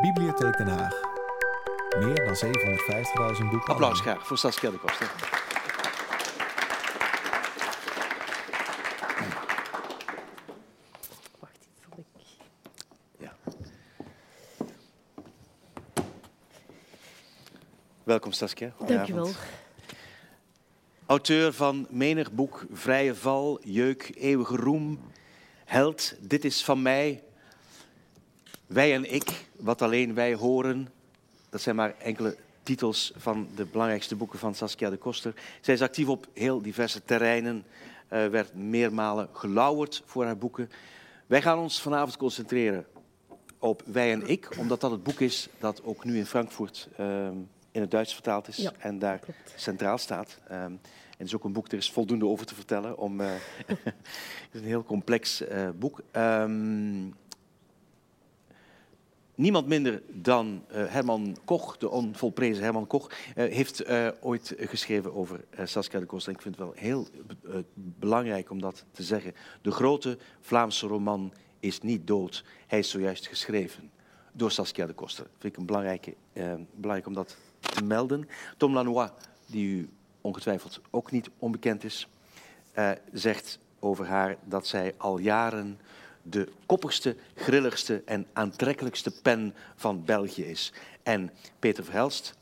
Bibliotheek Den Haag. Meer dan 750.000 boeken. Applaus graag voor Saskia de Koster. Wacht, zal ik... Ja. Welkom Saskia. Dank je wel. Auteur van menig boek Vrije Val, Jeuk, Eeuwige Roem, Held, Dit is van mij, Wij en ik, Wat alleen wij horen. Dat zijn maar enkele titels van de belangrijkste boeken van Saskia de Koster. Zij is actief op heel diverse terreinen, eh, werd meermalen gelauwerd voor haar boeken. Wij gaan ons vanavond concentreren op Wij en ik, omdat dat het boek is dat ook nu in Frankfurt ehm, in het Duits vertaald is Ja, en daar klopt. centraal staat. Ehm, en het is ook een boek, er is voldoende over te vertellen. Om, eh, het is een heel complex eh, boek. Ehm, niemand minder dan eh, Herman Koch, de onvolprezen Herman Koch, eh, heeft eh, ooit geschreven over Saskia de Koster. Ik vind het wel heel belangrijk om dat te zeggen. De grote Vlaamse roman is niet dood. Hij is zojuist geschreven door Saskia de Koster. Vind ik een belangrijke, belangrijk om dat te melden. Tom Lanois, die u ongetwijfeld ook niet onbekend is, zegt over haar dat zij al jaren de koppigste, grilligste en aantrekkelijkste pen van België is. En Peter Verhelst,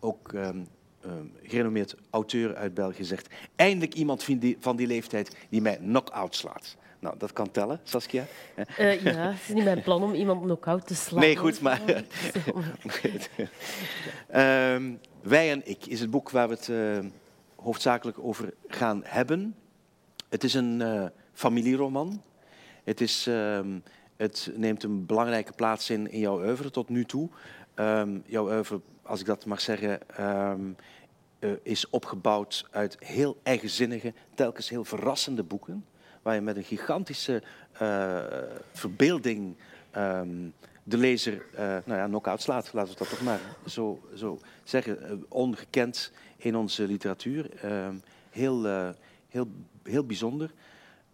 ook ehm, ehm, gerenommeerd auteur uit België, zegt eindelijk iemand van die, van die leeftijd die mij knock-out slaat. Nou, dat kan tellen, Saskia. Eh, ja, het is niet mijn plan om iemand knock-out te slaan. Nee, goed, maar-. Ehm, Wij en ik is het boek waar we het eh, hoofdzakelijk over gaan hebben. Het is een eh, familieroman. Het, is, ehm, het neemt een belangrijke plaats in, in jouw oeuvre tot nu toe. Ehm, jouw oeuvre, als ik dat mag zeggen, ehm, eh, is opgebouwd uit heel eigenzinnige, telkens heel verrassende boeken. Waar je met een gigantische eh, verbeelding de lezer eh nou ja, knock-out slaat. Laten we dat toch maar zo, zo zeggen. Ongekend in onze literatuur. Heel, heel, heel bijzonder.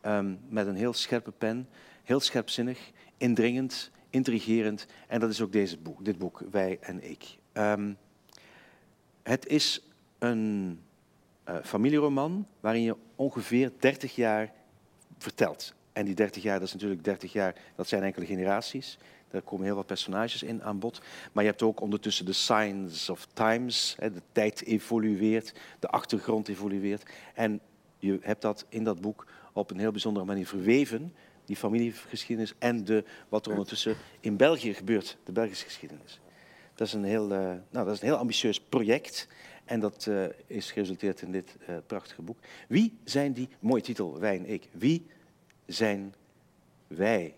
Ehm, met een heel scherpe pen. Heel scherpzinnig, indringend, intrigerend. En dat is ook deze boek, dit boek, Wij en Ik. Ehm, het is een eh, familieroman waarin je ongeveer 30 jaar vertelt. En die 30 jaar, dat is natuurlijk 30 jaar, dat zijn enkele generaties. Daar komen heel wat personages in aan bod. Maar je hebt ook ondertussen de signs of times. Hè, de tijd evolueert, de achtergrond evolueert. En je hebt dat in dat boek op een heel bijzondere manier verweven, die familiegeschiedenis en de, wat er ondertussen in België gebeurt, de Belgische geschiedenis. Dat is een heel, eh, nou, dat is een heel ambitieus project. En dat eh, is geresulteerd in dit eh, prachtige boek. Wie zijn die, mooie titel, Wij en ik. Wie zijn wij?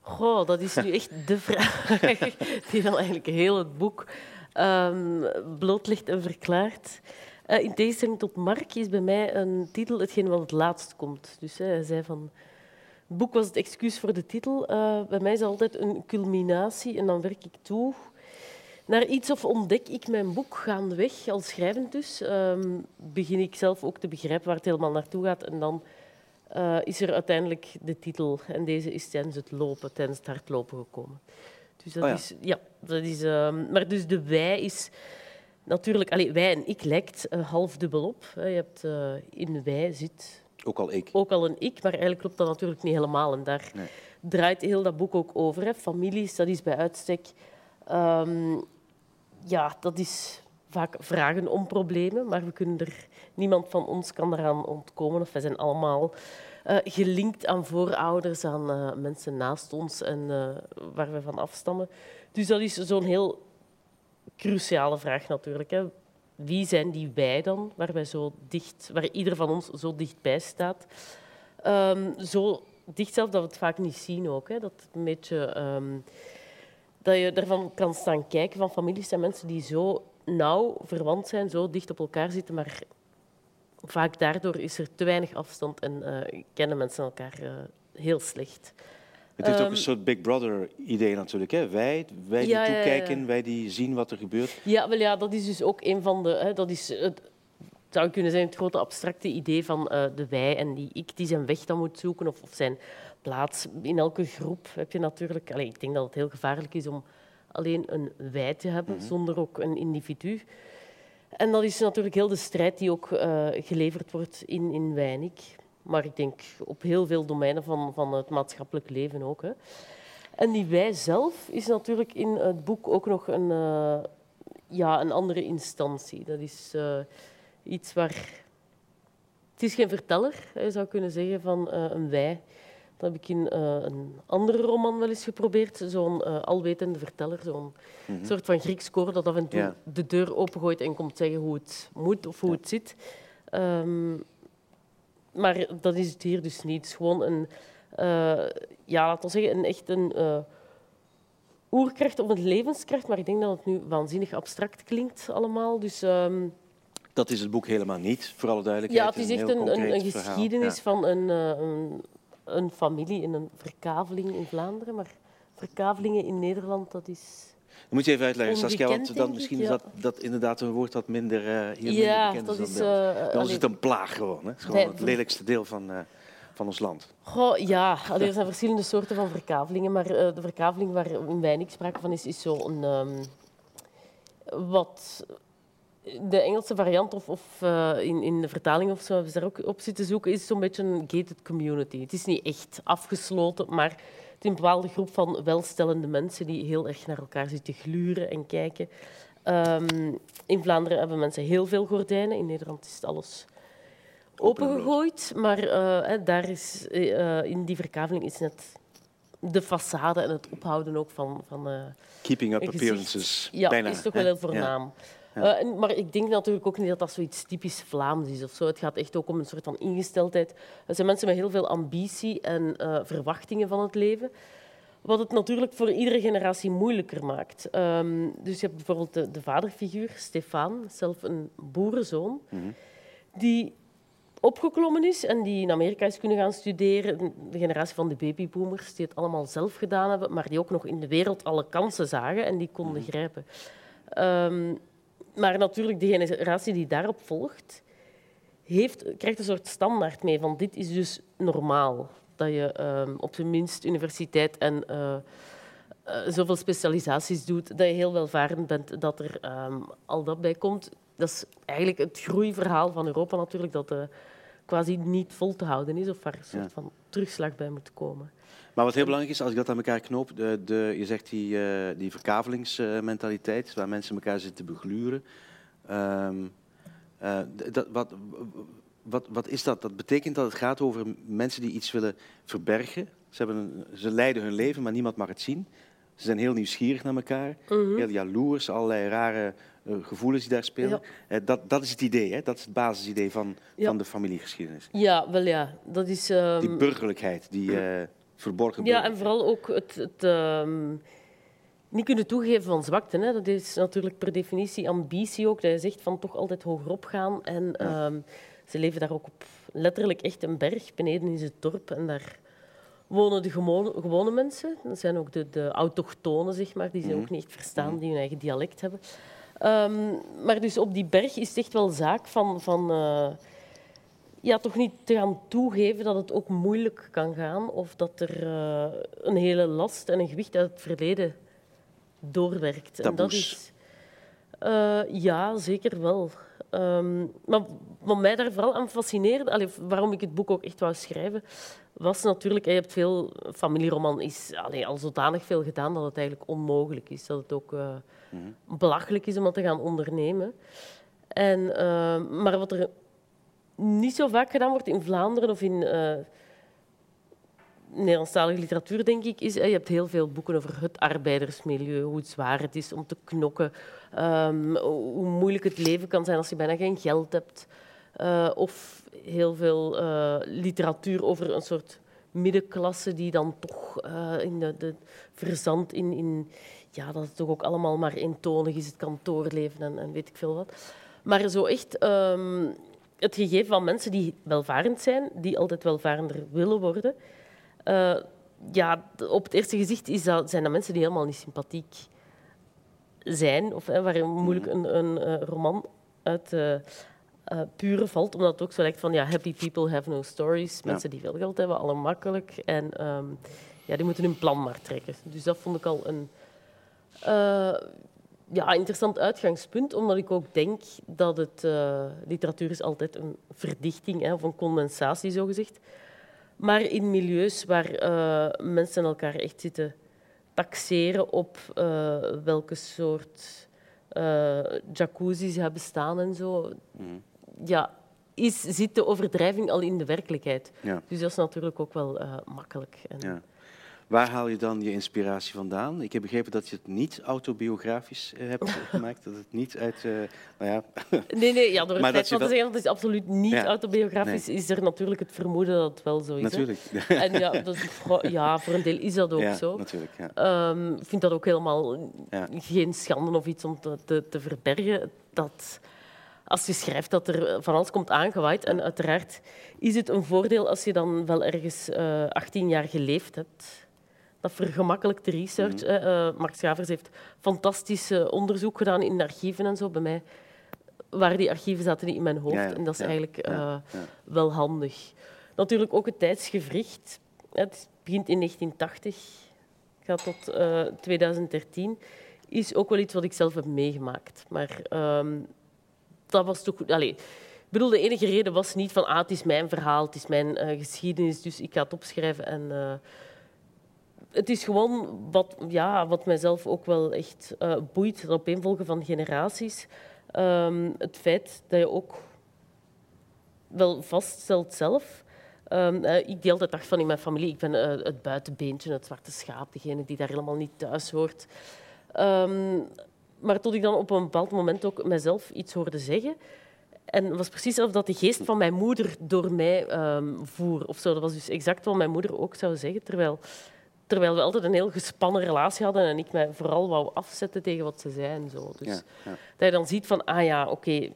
Goh, dat is nu echt de vraag die dan eigenlijk heel het boek ehm blootlegt en verklaart. Eh, in tegenstelling tot Mark is bij mij een titel hetgeen wat het laatst komt. Dus hè, hij zei van... Het boek was het excuus voor de titel. Eh, bij mij is het altijd een culminatie en dan werk ik toe naar iets of ontdek ik mijn boek gaandeweg, als schrijvend dus. ehm, begin ik zelf ook te begrijpen waar het helemaal naartoe gaat en dan eh, is er uiteindelijk de titel. En deze is tijdens het lopen, tijdens het hardlopen gekomen. Dus dat Oh ja. is... Ja, dat is... ehm, maar dus de wij is... Natuurlijk, allee, wij en ik lijkt eh, half dubbel op. Je hebt eh, in wij zit Ook al ik. ook al een ik, maar eigenlijk klopt dat natuurlijk niet helemaal. En daar Nee. draait heel dat boek ook over. Hè. Families, dat is bij uitstek... ehm, ja, dat is vaak vragen om problemen, maar we kunnen er, niemand van ons kan eraan ontkomen. Of wij zijn allemaal eh, gelinkt aan voorouders, aan mensen naast ons en waar we van afstammen. Dus dat is zo'n heel cruciale vraag natuurlijk. Hè. Wie zijn die wij dan, waar, wij zo dicht, waar ieder van ons zo dichtbij staat? Ehm, zo dicht zelf dat we het vaak niet zien ook. Hè. Dat een beetje... ehm, dat je ervan kan staan kijken van families zijn mensen die zo nauw verwant zijn, zo dicht op elkaar zitten, maar vaak daardoor is er te weinig afstand en eh, kennen mensen elkaar eh, heel slecht. Het heeft ook Ehm, een soort Big Brother-idee natuurlijk. Hè? Wij, wij die Ja, ja, toekijken, wij die zien wat er gebeurt. Ja, wel ja, dat is dus ook een van de. Hè, dat is het, zou kunnen zijn het grote abstracte idee van eh, de wij en die ik die zijn weg dan moet zoeken of, of zijn plaats in elke groep heb je natuurlijk. Allee, ik denk dat het heel gevaarlijk is om alleen een wij te hebben, zonder ook een individu. En dat is natuurlijk heel de strijd die ook eh, geleverd wordt in, in Weinig. Maar ik denk op heel veel domeinen van, van het maatschappelijk leven ook. Hè. En die wij zelf is natuurlijk in het boek ook nog een, eh, ja, een andere instantie. Dat is eh, iets waar... Het is geen verteller, je zou kunnen zeggen, van eh, een wij. Dat heb ik in een andere roman wel eens geprobeerd. Zo'n alwetende verteller, zo'n soort van Grieks koor dat af en toe Ja. de deur opengooit en komt zeggen hoe het moet of hoe het zit. Ehm, maar dat is het hier dus niet. Het is gewoon een, eh, ja, laten we zeggen, een echt een eh, oerkracht of een levenskracht. Maar ik denk dat het nu waanzinnig abstract klinkt allemaal. Dus ehm, Dat is het boek helemaal niet, voor alle duidelijkheid. ja, het is echt een, een, een geschiedenis Ja. van een, eh, een, een familie in een verkaveling in Vlaanderen. Maar verkavelingen in Nederland, dat is... Moet je even uitleggen, Saskia, want dan misschien is dat, dat inderdaad een woord dat minder, eh, hier minder bekend dat is is... dan Bij ons is het een plaag gewoon. Hè? Het is gewoon het lelijkste deel van, eh, van ons land. Goh, ja, allee, er zijn verschillende soorten van verkavelingen, maar de verkaveling waar weinig sprake van is, is zo een ehm, wat de Engelse variant of, of in, in de vertaling of zo hebben ze daar ook op zitten zoeken, is zo'n beetje een gated community. Het is niet echt afgesloten, maar het is een bepaalde groep van welstellende mensen die heel erg naar elkaar zitten gluren en kijken. Ehm, in Vlaanderen hebben mensen heel veel gordijnen, in Nederland is het alles opengegooid, maar eh, daar is, eh, in die verkaveling is net de façade en het ophouden ook van, van eh, Keeping up appearances. Ja, bijna, is toch wel heel voornaam. Ja. Eh, maar ik denk natuurlijk ook niet dat dat zoiets typisch Vlaams is of zo. Het gaat echt ook om een soort van ingesteldheid. Er zijn mensen met heel veel ambitie en eh, verwachtingen van het leven. Wat het natuurlijk voor iedere generatie moeilijker maakt. Ehm, dus je hebt bijvoorbeeld de, de vaderfiguur, Stefan, zelf een boerenzoon, Mhm. die opgeklommen is en die in Amerika is kunnen gaan studeren. De generatie van de babyboomers, die het allemaal zelf gedaan hebben, maar die ook nog in de wereld alle kansen zagen en die konden grijpen. Ehm, maar natuurlijk, de generatie die daarop volgt, heeft, krijgt een soort standaard mee van dit is dus normaal. Dat je ehm, op zijn minst universiteit en eh, eh, zoveel specialisaties doet, dat je heel welvarend bent, dat er ehm, al dat bij komt. Dat is eigenlijk het groeiverhaal van Europa natuurlijk, dat eh, quasi niet vol te houden is of waar een soort Ja. van terugslag bij moet komen. Maar wat heel belangrijk is, als ik dat aan elkaar knoop, de, de, je zegt die, eh, die verkavelingsmentaliteit, waar mensen elkaar zitten begluren. Ehm, eh, dat, wat, wat, wat is dat? Dat betekent dat het gaat over mensen die iets willen verbergen. Ze, hebben een, ze leiden hun leven, maar niemand mag het zien. Ze zijn heel nieuwsgierig naar elkaar, heel jaloers, allerlei rare gevoelens die daar spelen. Ja. Eh, dat, dat is het idee, hè? dat is het basisidee van, Ja. van de familiegeschiedenis. Ja, wel ja. Dat is... ehm, Die burgerlijkheid, die eh, verborgen Ja, en vooral ook het, het ehm, niet kunnen toegeven van zwakte. Hè. Dat is natuurlijk per definitie ambitie ook. Dat je zegt van toch altijd hogerop gaan. En ehm, ze leven daar ook op letterlijk echt een berg. Beneden is het dorp en daar wonen de gewone, gewone mensen. Dat zijn ook de, de autochtonen, zeg maar, die ze ook niet echt verstaan, die hun eigen dialect hebben. Ehm, maar dus op die berg is het echt wel zaak van... van eh, ja, toch niet te gaan toegeven dat het ook moeilijk kan gaan of dat er eh, een hele last en een gewicht uit het verleden doorwerkt. En dat is, eh, ja, zeker wel. Ehm, maar wat mij daar vooral aan fascineerde, allee, waarom ik het boek ook echt wou schrijven, was natuurlijk, je hebt veel, familieroman is allee, al zodanig veel gedaan dat het eigenlijk onmogelijk is. Dat het ook eh, belachelijk is om dat te gaan ondernemen. En, eh, maar wat er niet zo vaak gedaan wordt in Vlaanderen of in eh Nederlandstalige literatuur, denk ik, is... Je hebt heel veel boeken over het arbeidersmilieu, hoe zwaar het is om te knokken, ehm, hoe moeilijk het leven kan zijn als je bijna geen geld hebt. Eh, of heel veel eh, literatuur over een soort middenklasse die dan toch eh, in de, de verzandt in, in... Ja, dat het toch ook allemaal maar eentonig is, het kantoorleven en, en weet ik veel wat. Maar zo echt ehm, het gegeven van mensen die welvarend zijn, die altijd welvarender willen worden. ja, op het eerste gezicht is dat, zijn dat mensen die helemaal niet sympathiek zijn. Of hè, waar moeilijk een, een eh, roman uit eh, eh, pure valt. Omdat het ook zo lijkt van ja, happy people have no stories. Mensen die veel geld hebben, alle makkelijk. En ehm, ja, die moeten hun plan maar trekken. Dus dat vond ik al een Uh, ja, interessant uitgangspunt, omdat ik ook denk dat het, uh, literatuur is altijd een verdichting hè, of een condensatie, zogezegd. Maar in milieus waar uh, mensen elkaar echt zitten taxeren op uh, welke soort jacuzzi ze hebben staan en zo, mm. Ja, is, zit de overdrijving al in de werkelijkheid. Ja. Dus dat is natuurlijk ook wel makkelijk. En, ja. Waar haal je dan je inspiratie vandaan? Ik heb begrepen dat je het niet autobiografisch uh, hebt gemaakt. Dat het niet uit. Uh, nou ja. Nee, nee, ja, door het feit van te zeggen dat het absoluut niet autobiografisch is, is er natuurlijk het vermoeden dat het wel zo is. Natuurlijk. En ja, dat, ja, voor een deel is dat ook ja, zo. Natuurlijk, ja. Um, ik vind dat ook helemaal geen schande of iets om te, te, te verbergen. Dat als je schrijft dat er van alles komt aangewaaid. En uiteraard is het een voordeel als je dan wel ergens uh, 18 jaar geleefd hebt dat vergemakkelijkt de research. Mm -hmm. Mark Schavers heeft fantastisch onderzoek gedaan in de archieven en zo. Bij mij waren die archieven zaten niet in mijn hoofd. En dat is eigenlijk wel handig. Natuurlijk ook het tijdsgevricht. Het begint in 1980, gaat tot uh, 2013. Is ook wel iets wat ik zelf heb meegemaakt. Maar uh, dat was toch... Allez, ik bedoel, de enige reden was niet van ah, het is mijn verhaal, het is mijn geschiedenis, dus ik ga het opschrijven en het is gewoon wat, ja, wat mijzelf ook wel echt uh, boeit, het opeenvolgen van generaties. Um, het feit dat je ook wel vaststelt zelf. Uh, ik deel altijd dag van in mijn familie, ik ben het buitenbeentje, het zwarte schaap, degene die daar helemaal niet thuis hoort. Um, maar tot ik dan op een bepaald moment ook mezelf iets hoorde zeggen. En het was precies alsof dat de geest van mijn moeder door mij voer. Of zo. Dat was dus exact wat mijn moeder ook zou zeggen. Terwijl Terwijl we altijd een heel gespannen relatie hadden en ik mij vooral wou afzetten tegen wat ze zei en zo. Dus ja, ja. dat je dan ziet van, ah ja, oké,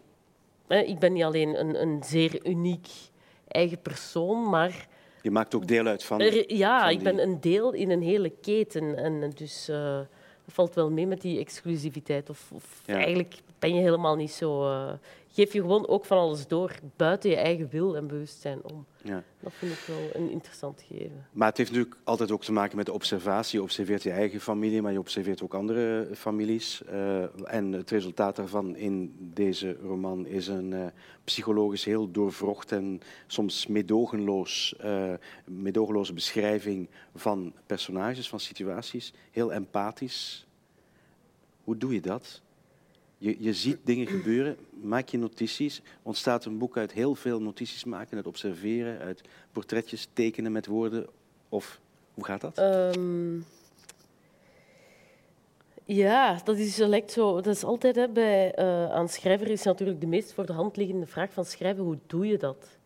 okay, ik ben niet alleen een, een zeer uniek eigen persoon, maar... Je maakt ook deel uit van... Er, ja, van ik ben een deel in een hele keten. En dus uh, dat valt wel mee met die exclusiviteit. Of, of ja. eigenlijk ben je helemaal niet zo... Uh, geef je gewoon ook van alles door, buiten je eigen wil en bewustzijn om. Ja. Dat vind ik wel een interessant gegeven. Maar het heeft natuurlijk altijd ook te maken met de observatie. Je observeert je eigen familie, maar je observeert ook andere families. Uh, en het resultaat daarvan in deze roman is een uh, psychologisch heel doorvrocht en soms medogenloos, uh, medogenloze beschrijving van personages, van situaties. Heel empathisch. Hoe doe je dat? Je, je ziet dingen gebeuren, maak je notities. Ontstaat een boek uit heel veel notities maken, uit observeren, uit portretjes tekenen met woorden? Of hoe gaat dat? Um, ja, dat is, lijkt zo, dat is altijd hè, bij uh, aan schrijver is natuurlijk de meest voor de hand liggende vraag van schrijven, hoe doe je dat?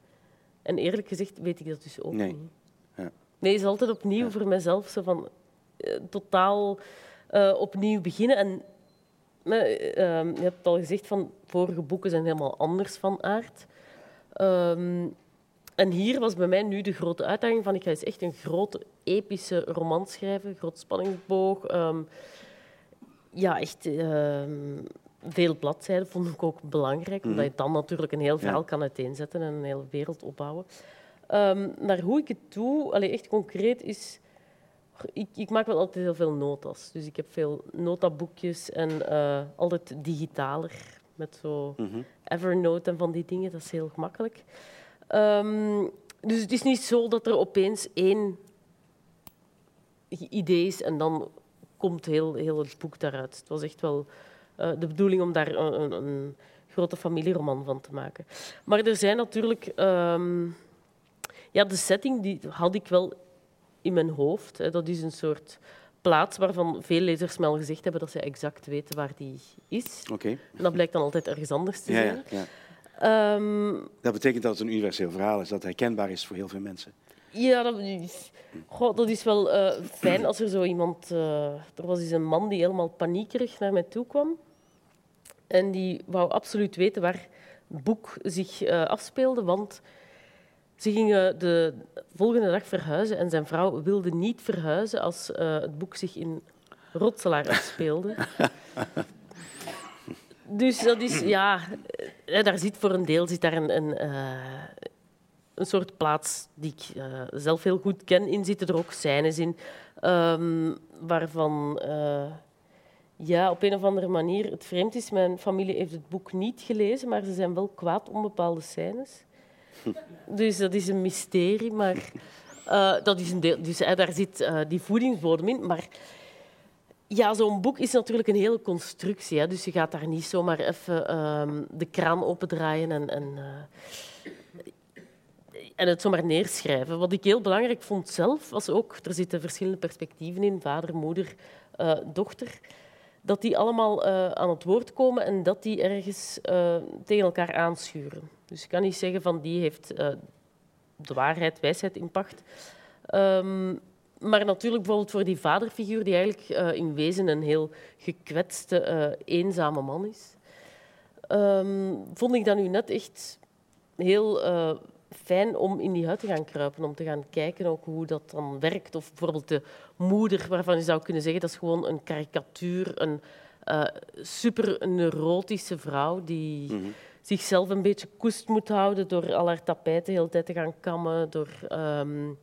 En eerlijk gezegd weet ik dat dus ook nee. niet. Ja. Nee, het is altijd opnieuw ja. voor mezelf zo van uh, totaal uh, opnieuw beginnen. En je hebt al gezegd van vorige boeken zijn helemaal anders van aard. Um, en hier was bij mij nu de grote uitdaging van ik ga eens echt een grote epische roman schrijven, groot spanningsboog. Um, ja, echt um, veel bladzijden vond ik ook belangrijk, omdat je dan natuurlijk een heel verhaal ja. kan uiteenzetten en een hele wereld opbouwen. maar hoe ik het doe, allee, echt concreet, is ik, ik, maak wel altijd heel veel notas. Dus ik heb veel notaboekjes en uh, altijd digitaler. Met zo mm -hmm. Evernote en van die dingen. Dat is heel gemakkelijk. Um, dus het is niet zo dat er opeens één idee is en dan komt heel, heel het boek daaruit. Het was echt wel uh, de bedoeling om daar een, een, een, grote familieroman van te maken. Maar er zijn natuurlijk... Um, ja, de setting die had ik wel in mijn hoofd. Dat is een soort plaats waarvan veel lezers mij al gezegd hebben dat ze exact weten waar die is. Okay. En dat blijkt dan altijd ergens anders te zijn. Ja, ja. Um, dat betekent dat het een universeel verhaal is, dat herkenbaar is voor heel veel mensen. Ja, dat is, goh, dat is wel uh, fijn als er zo iemand... Uh, er was eens een man die helemaal paniekerig naar mij toe kwam. En die wou absoluut weten waar het boek zich uh, afspeelde, want ze gingen de volgende dag verhuizen en zijn vrouw wilde niet verhuizen als uh, het boek zich in Rotselaar afspeelde. dus dat is, ja, eh, daar zit voor een deel zit daar een, een, een soort plaats die ik zelf heel goed ken. In zitten er ook scènes in um, waarvan Ja, op een of andere manier. Het vreemd is, mijn familie heeft het boek niet gelezen, maar ze zijn wel kwaad om bepaalde scènes. Dus dat is een mysterie, maar uh, dat is een deel, dus, daar zit uh, die voedingsbodem in. Maar ja, zo'n boek is natuurlijk een hele constructie. Hè, dus je gaat daar niet zomaar even um, de kraan opendraaien en, en, uh, en het zomaar neerschrijven. Wat ik heel belangrijk vond zelf, was ook... Er zitten verschillende perspectieven in, vader, moeder, dochter dat die allemaal aan het woord komen en dat die ergens tegen elkaar aanschuren. Dus ik kan niet zeggen van die heeft uh, de waarheid, wijsheid in pacht. Um, maar natuurlijk bijvoorbeeld voor die vaderfiguur, die eigenlijk in wezen een heel gekwetste, eenzame man is, um, vond ik dat nu net echt heel fijn om in die huid te gaan kruipen, om te gaan kijken ook hoe dat dan werkt. Of bijvoorbeeld de moeder, waarvan je zou kunnen zeggen dat is gewoon een karikatuur, een super neurotische vrouw die -hmm. Zichzelf een beetje koest moet houden door al haar tapijten de hele tijd te gaan kammen, door um,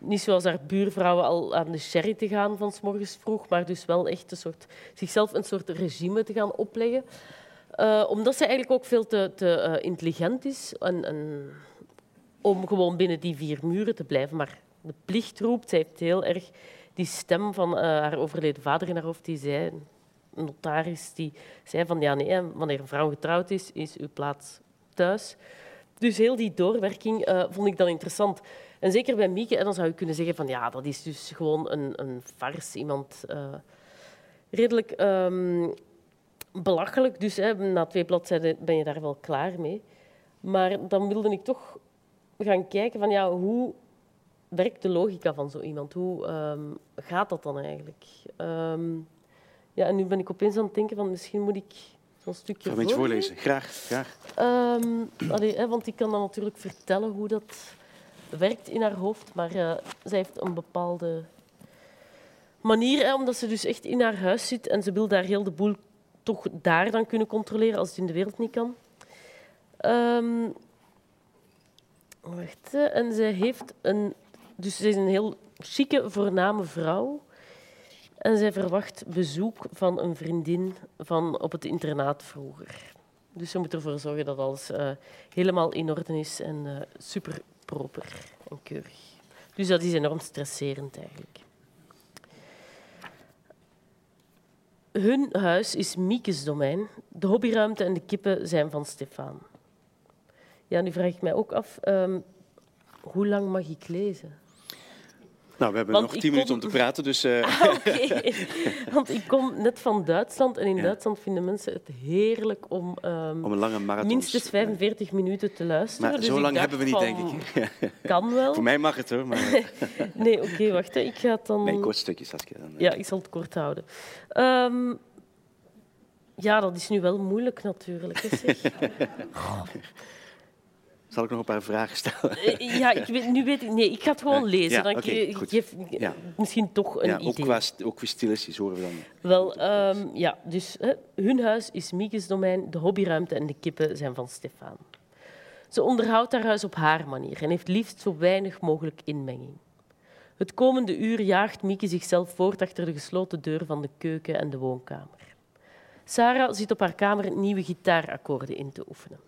niet zoals haar buurvrouwen al aan de sherry te gaan van s morgens vroeg, maar dus wel echt een soort, zichzelf een soort regime te gaan opleggen. Uh, omdat ze eigenlijk ook veel te, te uh, intelligent is en, om gewoon binnen die vier muren te blijven. Maar de plicht roept. Zij heeft heel erg die stem van uh, haar overleden vader in haar hoofd. Die zei, notaris, die zei van ja, nee, wanneer een vrouw getrouwd is, is uw plaats thuis. Dus heel die doorwerking uh, vond ik dan interessant. En zeker bij Mieke, en dan zou je kunnen zeggen van ja, dat is dus gewoon een, een. Iemand uh, redelijk um, belachelijk. Dus hè, na twee bladzijden ben je daar wel klaar mee. Maar dan wilde ik toch gaan kijken van ja, hoe werkt de logica van zo iemand? Hoe um, gaat dat dan eigenlijk? Um, ja, en nu ben ik opeens aan het denken van misschien moet ik zo'n stukje Een beetje voorlezen, graag. graag. Um, allee, hè, want ik kan dan natuurlijk vertellen hoe dat werkt in haar hoofd, maar uh, zij heeft een bepaalde manier, hè, omdat ze dus echt in haar huis zit en ze wil daar heel de boel toch daar dan kunnen controleren als het in de wereld niet kan. Um, Wacht, en zij heeft een... Dus ze is een heel chique, voorname vrouw. En zij verwacht bezoek van een vriendin van op het internaat vroeger. Dus ze moet ervoor zorgen dat alles uh, helemaal in orde is en uh, super proper en keurig. Dus dat is enorm stresserend eigenlijk. Hun huis is Miekes domein. De hobbyruimte en de kippen zijn van Stefan. Ja, nu vraag ik mij ook af, um, hoe lang mag ik lezen? Nou, we hebben Want nog tien minuten om te praten, dus... Uh... Ah, Oké, want ik kom net van Duitsland en in ja. Duitsland vinden mensen het heerlijk om, um, om een lange marathon... minstens 45 minuten te luisteren. Maar dus zo lang hebben we niet, denk ik. kan wel. Voor mij mag het, hoor. Maar... nee, oké, okay, wacht. Hè. Ik ga het dan... Nee, kort stukjes, Saskia. Dan, ja, ik zal het kort houden. Um, ja, dat is nu wel moeilijk natuurlijk. Hè, zeg. Zal ik nog een paar vragen stellen? Eh, ja, ik weet, nu weet ik... Nee, ik ga het gewoon lezen. Ja, dan okay, je, geef ja. misschien toch een ja, idee. Ook qua, ook stilistisch horen we dan. Wel, um, ja, dus hè, hun huis is Miekes domein, de hobbyruimte en de kippen zijn van Stefan. Ze onderhoudt haar huis op haar manier en heeft liefst zo weinig mogelijk inmenging. Het komende uur jaagt Mieke zichzelf voort achter de gesloten deur van de keuken en de woonkamer. Sarah zit op haar kamer nieuwe gitaarakkoorden in te oefenen.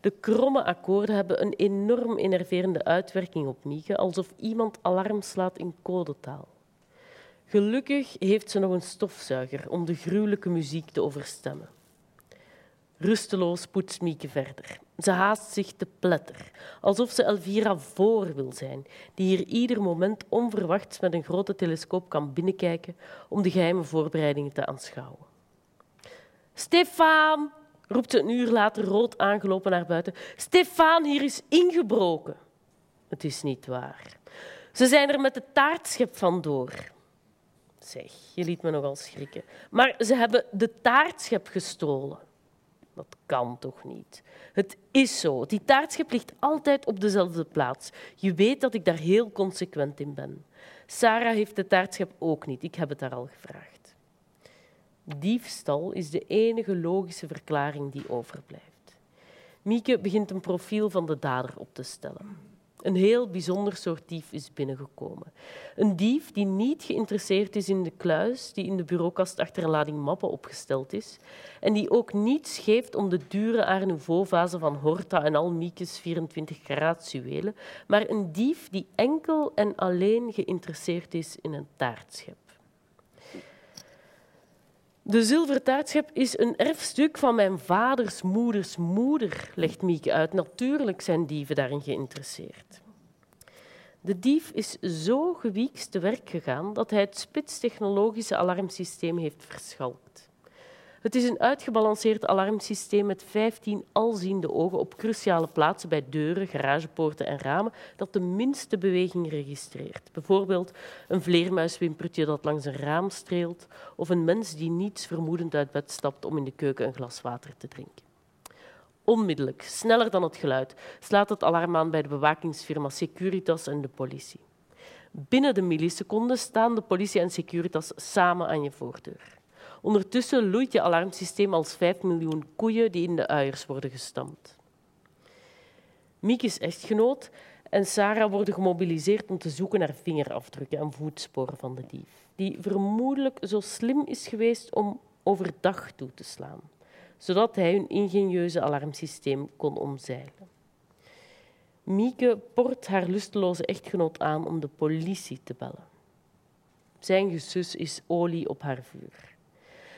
De kromme akkoorden hebben een enorm enerverende uitwerking op Mieke, alsof iemand alarm slaat in codetaal. Gelukkig heeft ze nog een stofzuiger om de gruwelijke muziek te overstemmen. Rusteloos poetst Mieke verder. Ze haast zich te pletter, alsof ze Elvira voor wil zijn, die hier ieder moment onverwachts met een grote telescoop kan binnenkijken om de geheime voorbereidingen te aanschouwen. Stefan, roept ze een uur later rood aangelopen naar buiten. Stefan, hier is ingebroken. Het is niet waar. Ze zijn er met de taartschep vandoor. Zeg, je liet me nogal schrikken. Maar ze hebben de taartschep gestolen. Dat kan toch niet? Het is zo. Die taartschep ligt altijd op dezelfde plaats. Je weet dat ik daar heel consequent in ben. Sarah heeft de taartschep ook niet. Ik heb het haar al gevraagd. Diefstal is de enige logische verklaring die overblijft. Mieke begint een profiel van de dader op te stellen. Een heel bijzonder soort dief is binnengekomen. Een dief die niet geïnteresseerd is in de kluis die in de bureaukast achter een lading mappen opgesteld is en die ook niets geeft om de dure Art Nouveau-vazen van Horta en al Miekes 24 karaat juwelen, maar een dief die enkel en alleen geïnteresseerd is in een taartschep. De zilveren taartschep is een erfstuk van mijn vaders moeders moeder, legt Mieke uit. Natuurlijk zijn dieven daarin geïnteresseerd. De dief is zo gewiekst te werk gegaan dat hij het spitstechnologische alarmsysteem heeft verschalkt. Het is een uitgebalanceerd alarmsysteem met 15 alziende ogen op cruciale plaatsen bij deuren, garagepoorten en ramen dat de minste beweging registreert. Bijvoorbeeld een vleermuiswimpertje dat langs een raam streelt of een mens die niets vermoedend uit bed stapt om in de keuken een glas water te drinken. Onmiddellijk, sneller dan het geluid, slaat het alarm aan bij de bewakingsfirma Securitas en de politie. Binnen de milliseconden staan de politie en Securitas samen aan je voordeur. Ondertussen loeit je alarmsysteem als 5 miljoen koeien die in de uiers worden gestampt. Miekes echtgenoot en Sarah worden gemobiliseerd om te zoeken naar vingerafdrukken en voetsporen van de dief, die vermoedelijk zo slim is geweest om overdag toe te slaan, zodat hij hun ingenieuze alarmsysteem kon omzeilen. Mieke port haar lusteloze echtgenoot aan om de politie te bellen. Zijn gesus is olie op haar vuur.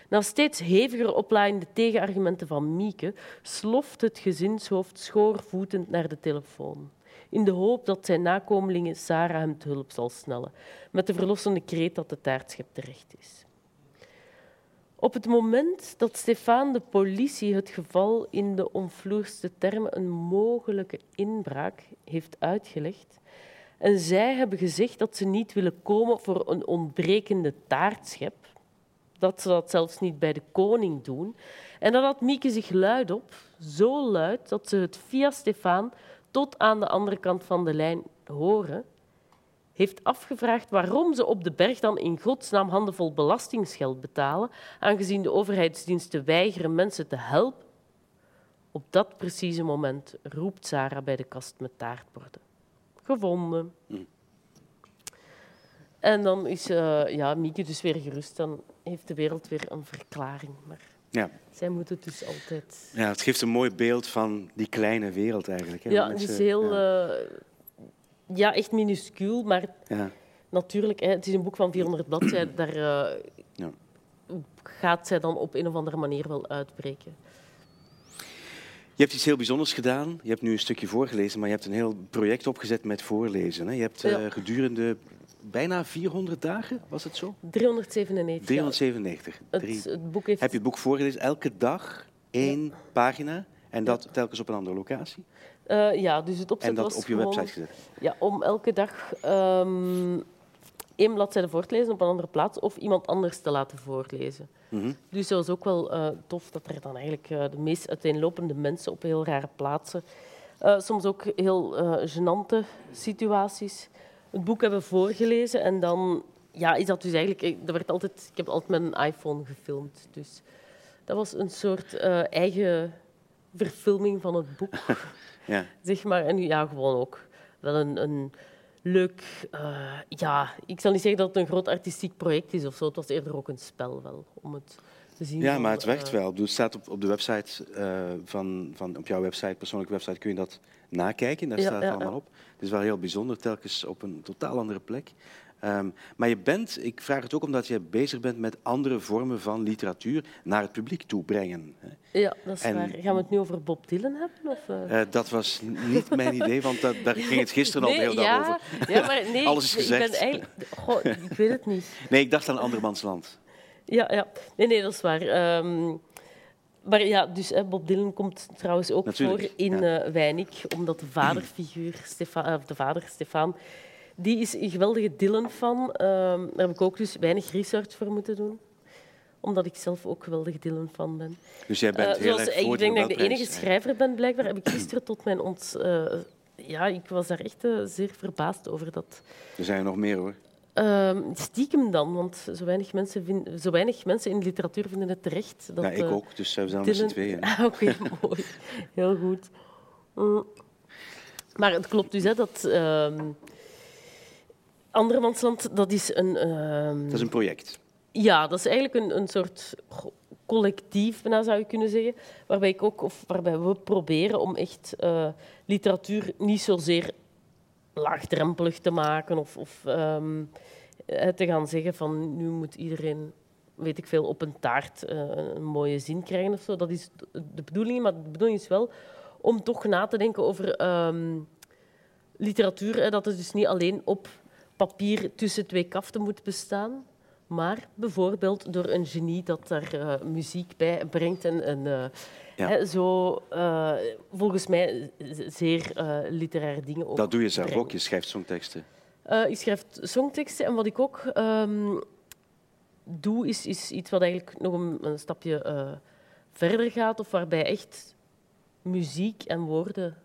Na steeds heviger oplaaiende tegenargumenten van Mieke sloft het gezinshoofd schoorvoetend naar de telefoon. In de hoop dat zijn nakomelingen Sarah hem te hulp zal snellen, met de verlossende kreet dat de taartschep terecht is. Op het moment dat Stefan de politie het geval in de omvloerste termen een mogelijke inbraak heeft uitgelegd, en zij hebben gezegd dat ze niet willen komen voor een ontbrekende taartschep, dat ze dat zelfs niet bij de koning doen. En dan had Mieke zich luid op, zo luid dat ze het via Stefan tot aan de andere kant van de lijn horen, heeft afgevraagd waarom ze op de berg dan in godsnaam handenvol belastingsgeld betalen, aangezien de overheidsdiensten weigeren mensen te helpen. Op dat precieze moment roept Sarah bij de kast met taartborden. Gevonden. Mm. En dan is uh, ja, Mieke dus weer gerust. Dan heeft de wereld weer een verklaring. Maar ja. zij moet het dus altijd... Ja, het geeft een mooi beeld van die kleine wereld eigenlijk. Hè? Ja, het is heel... Ja. Uh, ja, echt minuscuul, maar ja. natuurlijk, hè, het is een boek van 400 bladzijden. Daar uh, ja. gaat zij dan op een of andere manier wel uitbreken. Je hebt iets heel bijzonders gedaan. Je hebt nu een stukje voorgelezen, maar je hebt een heel project opgezet met voorlezen. Hè? Je hebt uh, gedurende bijna 400 dagen, was het zo? 397. 397. Het, het boek heeft... Heb je het boek voorgelezen? Elke dag één pagina en dat telkens op een andere locatie? Uh, ja, dus het opzet En dat was op je gewoon, website gezet? Ja, om elke dag um, één bladzijde voor te lezen op een andere plaats of iemand anders te laten voorlezen. Mm -hmm. Dus dat was ook wel uh, tof dat er dan eigenlijk uh, de meest uiteenlopende mensen op heel rare plaatsen, soms ook heel gênante situaties, het boek hebben voorgelezen. En dan ja, is dat dus eigenlijk... Dat werd altijd, ik heb altijd met een iPhone gefilmd. Dus dat was een soort uh, eigen verfilming van het boek. ja. Zeg maar. En ja, gewoon ook wel een, een leuk... Uh, ja, ik zal niet zeggen dat het een groot artistiek project is of zo. Het was eerder ook een spel wel, om het te zien. Ja, maar het werkt uh, wel. Het staat op, op de website van, van... Op jouw website, persoonlijke website, kun je dat nakijken. Daar ja, staat het allemaal op. Het is wel heel bijzonder, telkens op een totaal andere plek. Um, maar je bent, ik vraag het ook omdat je bezig bent met andere vormen van literatuur naar het publiek toe brengen. Ja, dat is en, waar. Gaan we het nu over Bob Dylan hebben? Of, uh? Uh, dat was niet mijn idee, want dat, daar ging het gisteren nee, al heel ja, over. Ja, maar nee, Alles is gezegd. Ik, ben eigenlijk, goh, ik weet het niet. Nee, ik dacht aan Andermans Land. Ja, ja. Nee, nee, dat is waar. Um, maar ja, dus Bob Dylan komt trouwens ook Natuurlijk, voor in ja. uh, Weinig, omdat de vaderfiguur, Stefan, of de vader Stefan, die is een geweldige Dylan-fan. Uh, daar heb ik ook dus weinig research voor moeten doen omdat ik zelf ook geweldig Dylan-fan ben. Dus jij bent uh, heel erg Ik denk dat ik de enige schrijver ben, blijkbaar. Heb ik gisteren tot mijn ont... Ja, ik was daar echt zeer verbaasd over. Dat... Er zijn er nog meer, hoor. Uh, stiekem dan, want zo weinig, mensen vind, zo weinig mensen in de literatuur vinden het terecht. Dat, ja, ik ook, dus we zijn met z'n tweeën. Ah, Oké, okay, mooi. Heel goed. Mm. Maar het klopt dus hè, dat ehm Andermansland, dat is een... ehm, Dat is een project. Ja, dat is eigenlijk een, een soort collectief, bijna zou je kunnen zeggen, waarbij, ik ook, of waarbij we proberen om echt eh, literatuur niet zozeer laagdrempelig te maken of, of ehm, eh, te gaan zeggen van nu moet iedereen, weet ik veel, op een taart eh, een mooie zin krijgen of zo. Dat is de bedoeling, maar de bedoeling is wel om toch na te denken over ehm, literatuur, hè, dat het dus niet alleen op papier tussen twee kaften moet bestaan, maar bijvoorbeeld door een genie dat daar eh, muziek bij brengt en, en eh, Ja. hè, zo eh, volgens mij zeer literaire dingen ook. Dat doe je zelf ook. Je schrijft songteksten. Ik schrijf songteksten en wat ik ook ehm, doe, is, is iets wat eigenlijk nog een, een stapje verder gaat, of waarbij echt muziek en woorden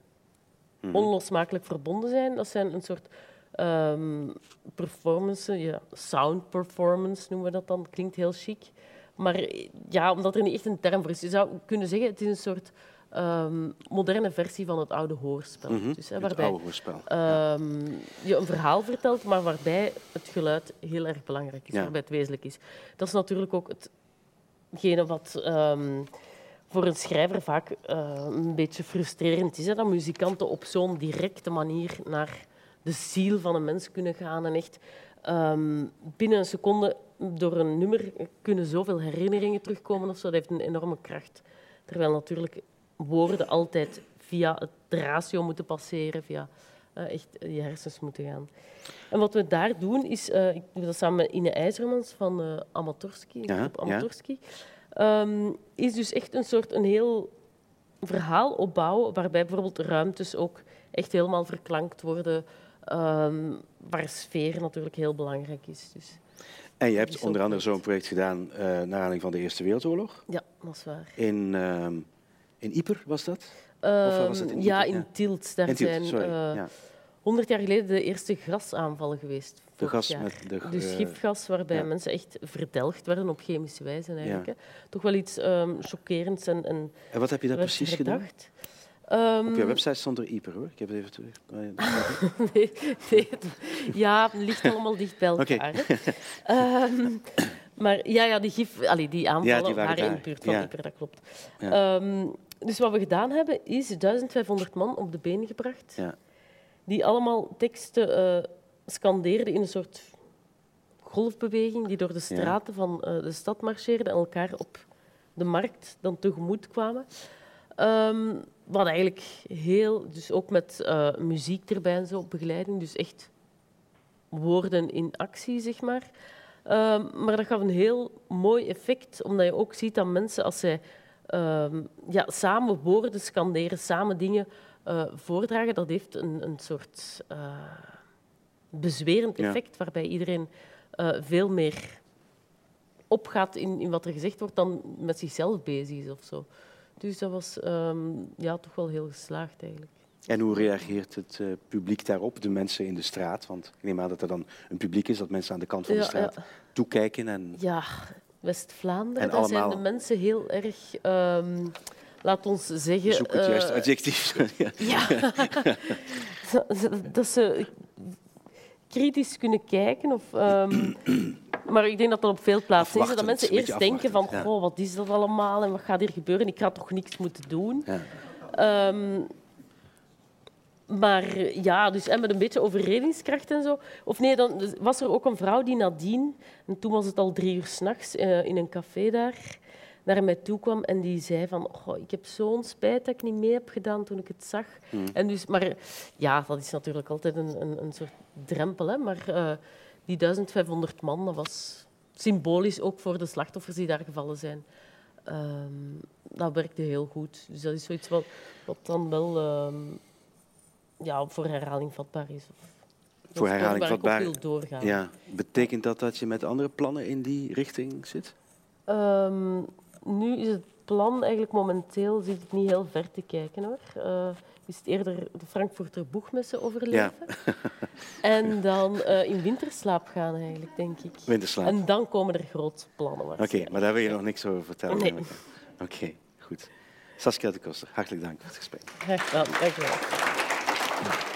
Mhm. onlosmakelijk verbonden zijn. Dat zijn een soort ehm performances, ja, sound performance noemen we dat dan. Klinkt heel chic. Maar ja, omdat er niet echt een term voor is. Je zou kunnen zeggen, het is een soort ehm, moderne versie van het oude hoorspel. Mhm. Dus, hè, Het waarbij oude hoorspel. ehm, je een verhaal vertelt, maar waarbij het geluid heel erg belangrijk is, Ja. waarbij het wezenlijk is. Dat is natuurlijk ook hetgene wat voor een schrijver vaak eh, een beetje frustrerend is. Hè? Dat muzikanten op zo'n directe manier naar de ziel van een mens kunnen gaan en echt ehm, binnen een seconde door een nummer kunnen zoveel herinneringen terugkomen of zo. Dat heeft een enorme kracht. Terwijl natuurlijk woorden altijd via het ratio moeten passeren, via eh, echt je hersens moeten gaan. En wat we daar doen, is... eh, ik doe dat samen met Ine IJzermans van eh Amatorski, ja. Amatorski. Ehm, is dus echt een soort een heel verhaal opbouwen, waarbij bijvoorbeeld ruimtes ook echt helemaal verklankt worden, ehm, waar sfeer natuurlijk heel belangrijk is. Dus En je hebt onder andere zo'n project gedaan eh naar aanleiding van de Eerste Wereldoorlog. ja, dat is waar. In, ehm in Ieper was dat? waar was het in Ehm, ja, in. Tielt. Daar in Tielt, zijn sorry. eh, ja. 100 jaar geleden de eerste gasaanvallen geweest. De gas jaar. met de... Dus gifgas, waarbij ja. mensen echt verdelgd werden op chemische wijze. Eigenlijk, Ja. Toch wel iets ehm, chockerends en, en En wat heb je daar precies gedaan? Ehm, Op je website stond er Ieper, hoor. Ik heb het even terug. Ja, nee, nee, het- ja, het ligt allemaal dicht bij elkaar. Ehm, maar ja, ja die, gif, allee, die aanvallen die waren in de buurt van Ja. Ieper, dat klopt. Ja. Ehm, dus wat we gedaan hebben, is 1500 man op de been gebracht. Ja. Die allemaal teksten eh scandeerden in een soort golfbeweging, die door de straten van eh, de stad marcheerden en elkaar op de markt dan tegemoet kwamen. Ehm, wat eigenlijk heel, dus ook met eh, muziek erbij en zo, begeleiding, dus echt woorden in actie, zeg maar. Ehm, maar dat gaf een heel mooi effect, omdat je ook ziet dat mensen, als zij ehm, ja, samen woorden scanderen, samen dingen eh, voordragen, dat heeft een, een soort eh, bezwerend Ja. effect, waarbij iedereen veel meer opgaat in, in wat er gezegd wordt dan met zichzelf bezig is of zo. Dus dat was ehm, ja, toch wel heel geslaagd eigenlijk. En hoe reageert het eh, publiek daarop, de mensen in de straat? Want ik neem aan dat er dan een publiek is, dat mensen aan de kant van de Ja, straat ja. toekijken. En... Ja, West-Vlaanderen, En daar zijn allemaal- de mensen heel erg, ehm, laat ons zeggen... Zoek het eh, juiste adjectief. Ja. Ja, dat ze kritisch kunnen kijken. Of, ehm, maar ik denk dat dat op veel plaatsen is. Dat mensen eerst denken van, ja. goh, wat is dat allemaal en wat gaat hier gebeuren? Ik ga toch niks moeten doen. Ja. Ehm, maar ja, dus en met een beetje overredingskracht en zo. Of nee, dan was er ook een vrouw die nadien, en toen was het al drie uur s'nachts uh, in een café daar, naar mij toe kwam en die zei van, oh, ik heb zo'n spijt dat ik niet mee heb gedaan toen ik het zag. Hmm. En dus, maar ja, dat is natuurlijk altijd een, een, een soort drempel. Hè? Maar eh, die 1500 man, dat was symbolisch ook voor de slachtoffers die daar gevallen zijn. Um, dat werkte heel goed. Dus dat is zoiets wat, wat dan wel um, ja, voor herhaling vatbaar is. Of, voor herhaling vatbaar. doorgaan. Ja. Betekent dat dat je met andere plannen in die richting zit? Um, nu is het plan eigenlijk momenteel zit ik niet heel ver te kijken hoor. Uh, is het eerder de Frankfurter boegmessen overleven. Ja. en dan uh, in winterslaap gaan eigenlijk, denk ik. Winterslaap. En dan komen er grote plannen Oké, okay, maar daar wil je nog niks over vertellen. Nee. Oké, okay, goed. Saskia de Koster, hartelijk dank voor het gesprek. Graag gedaan, dank je wel.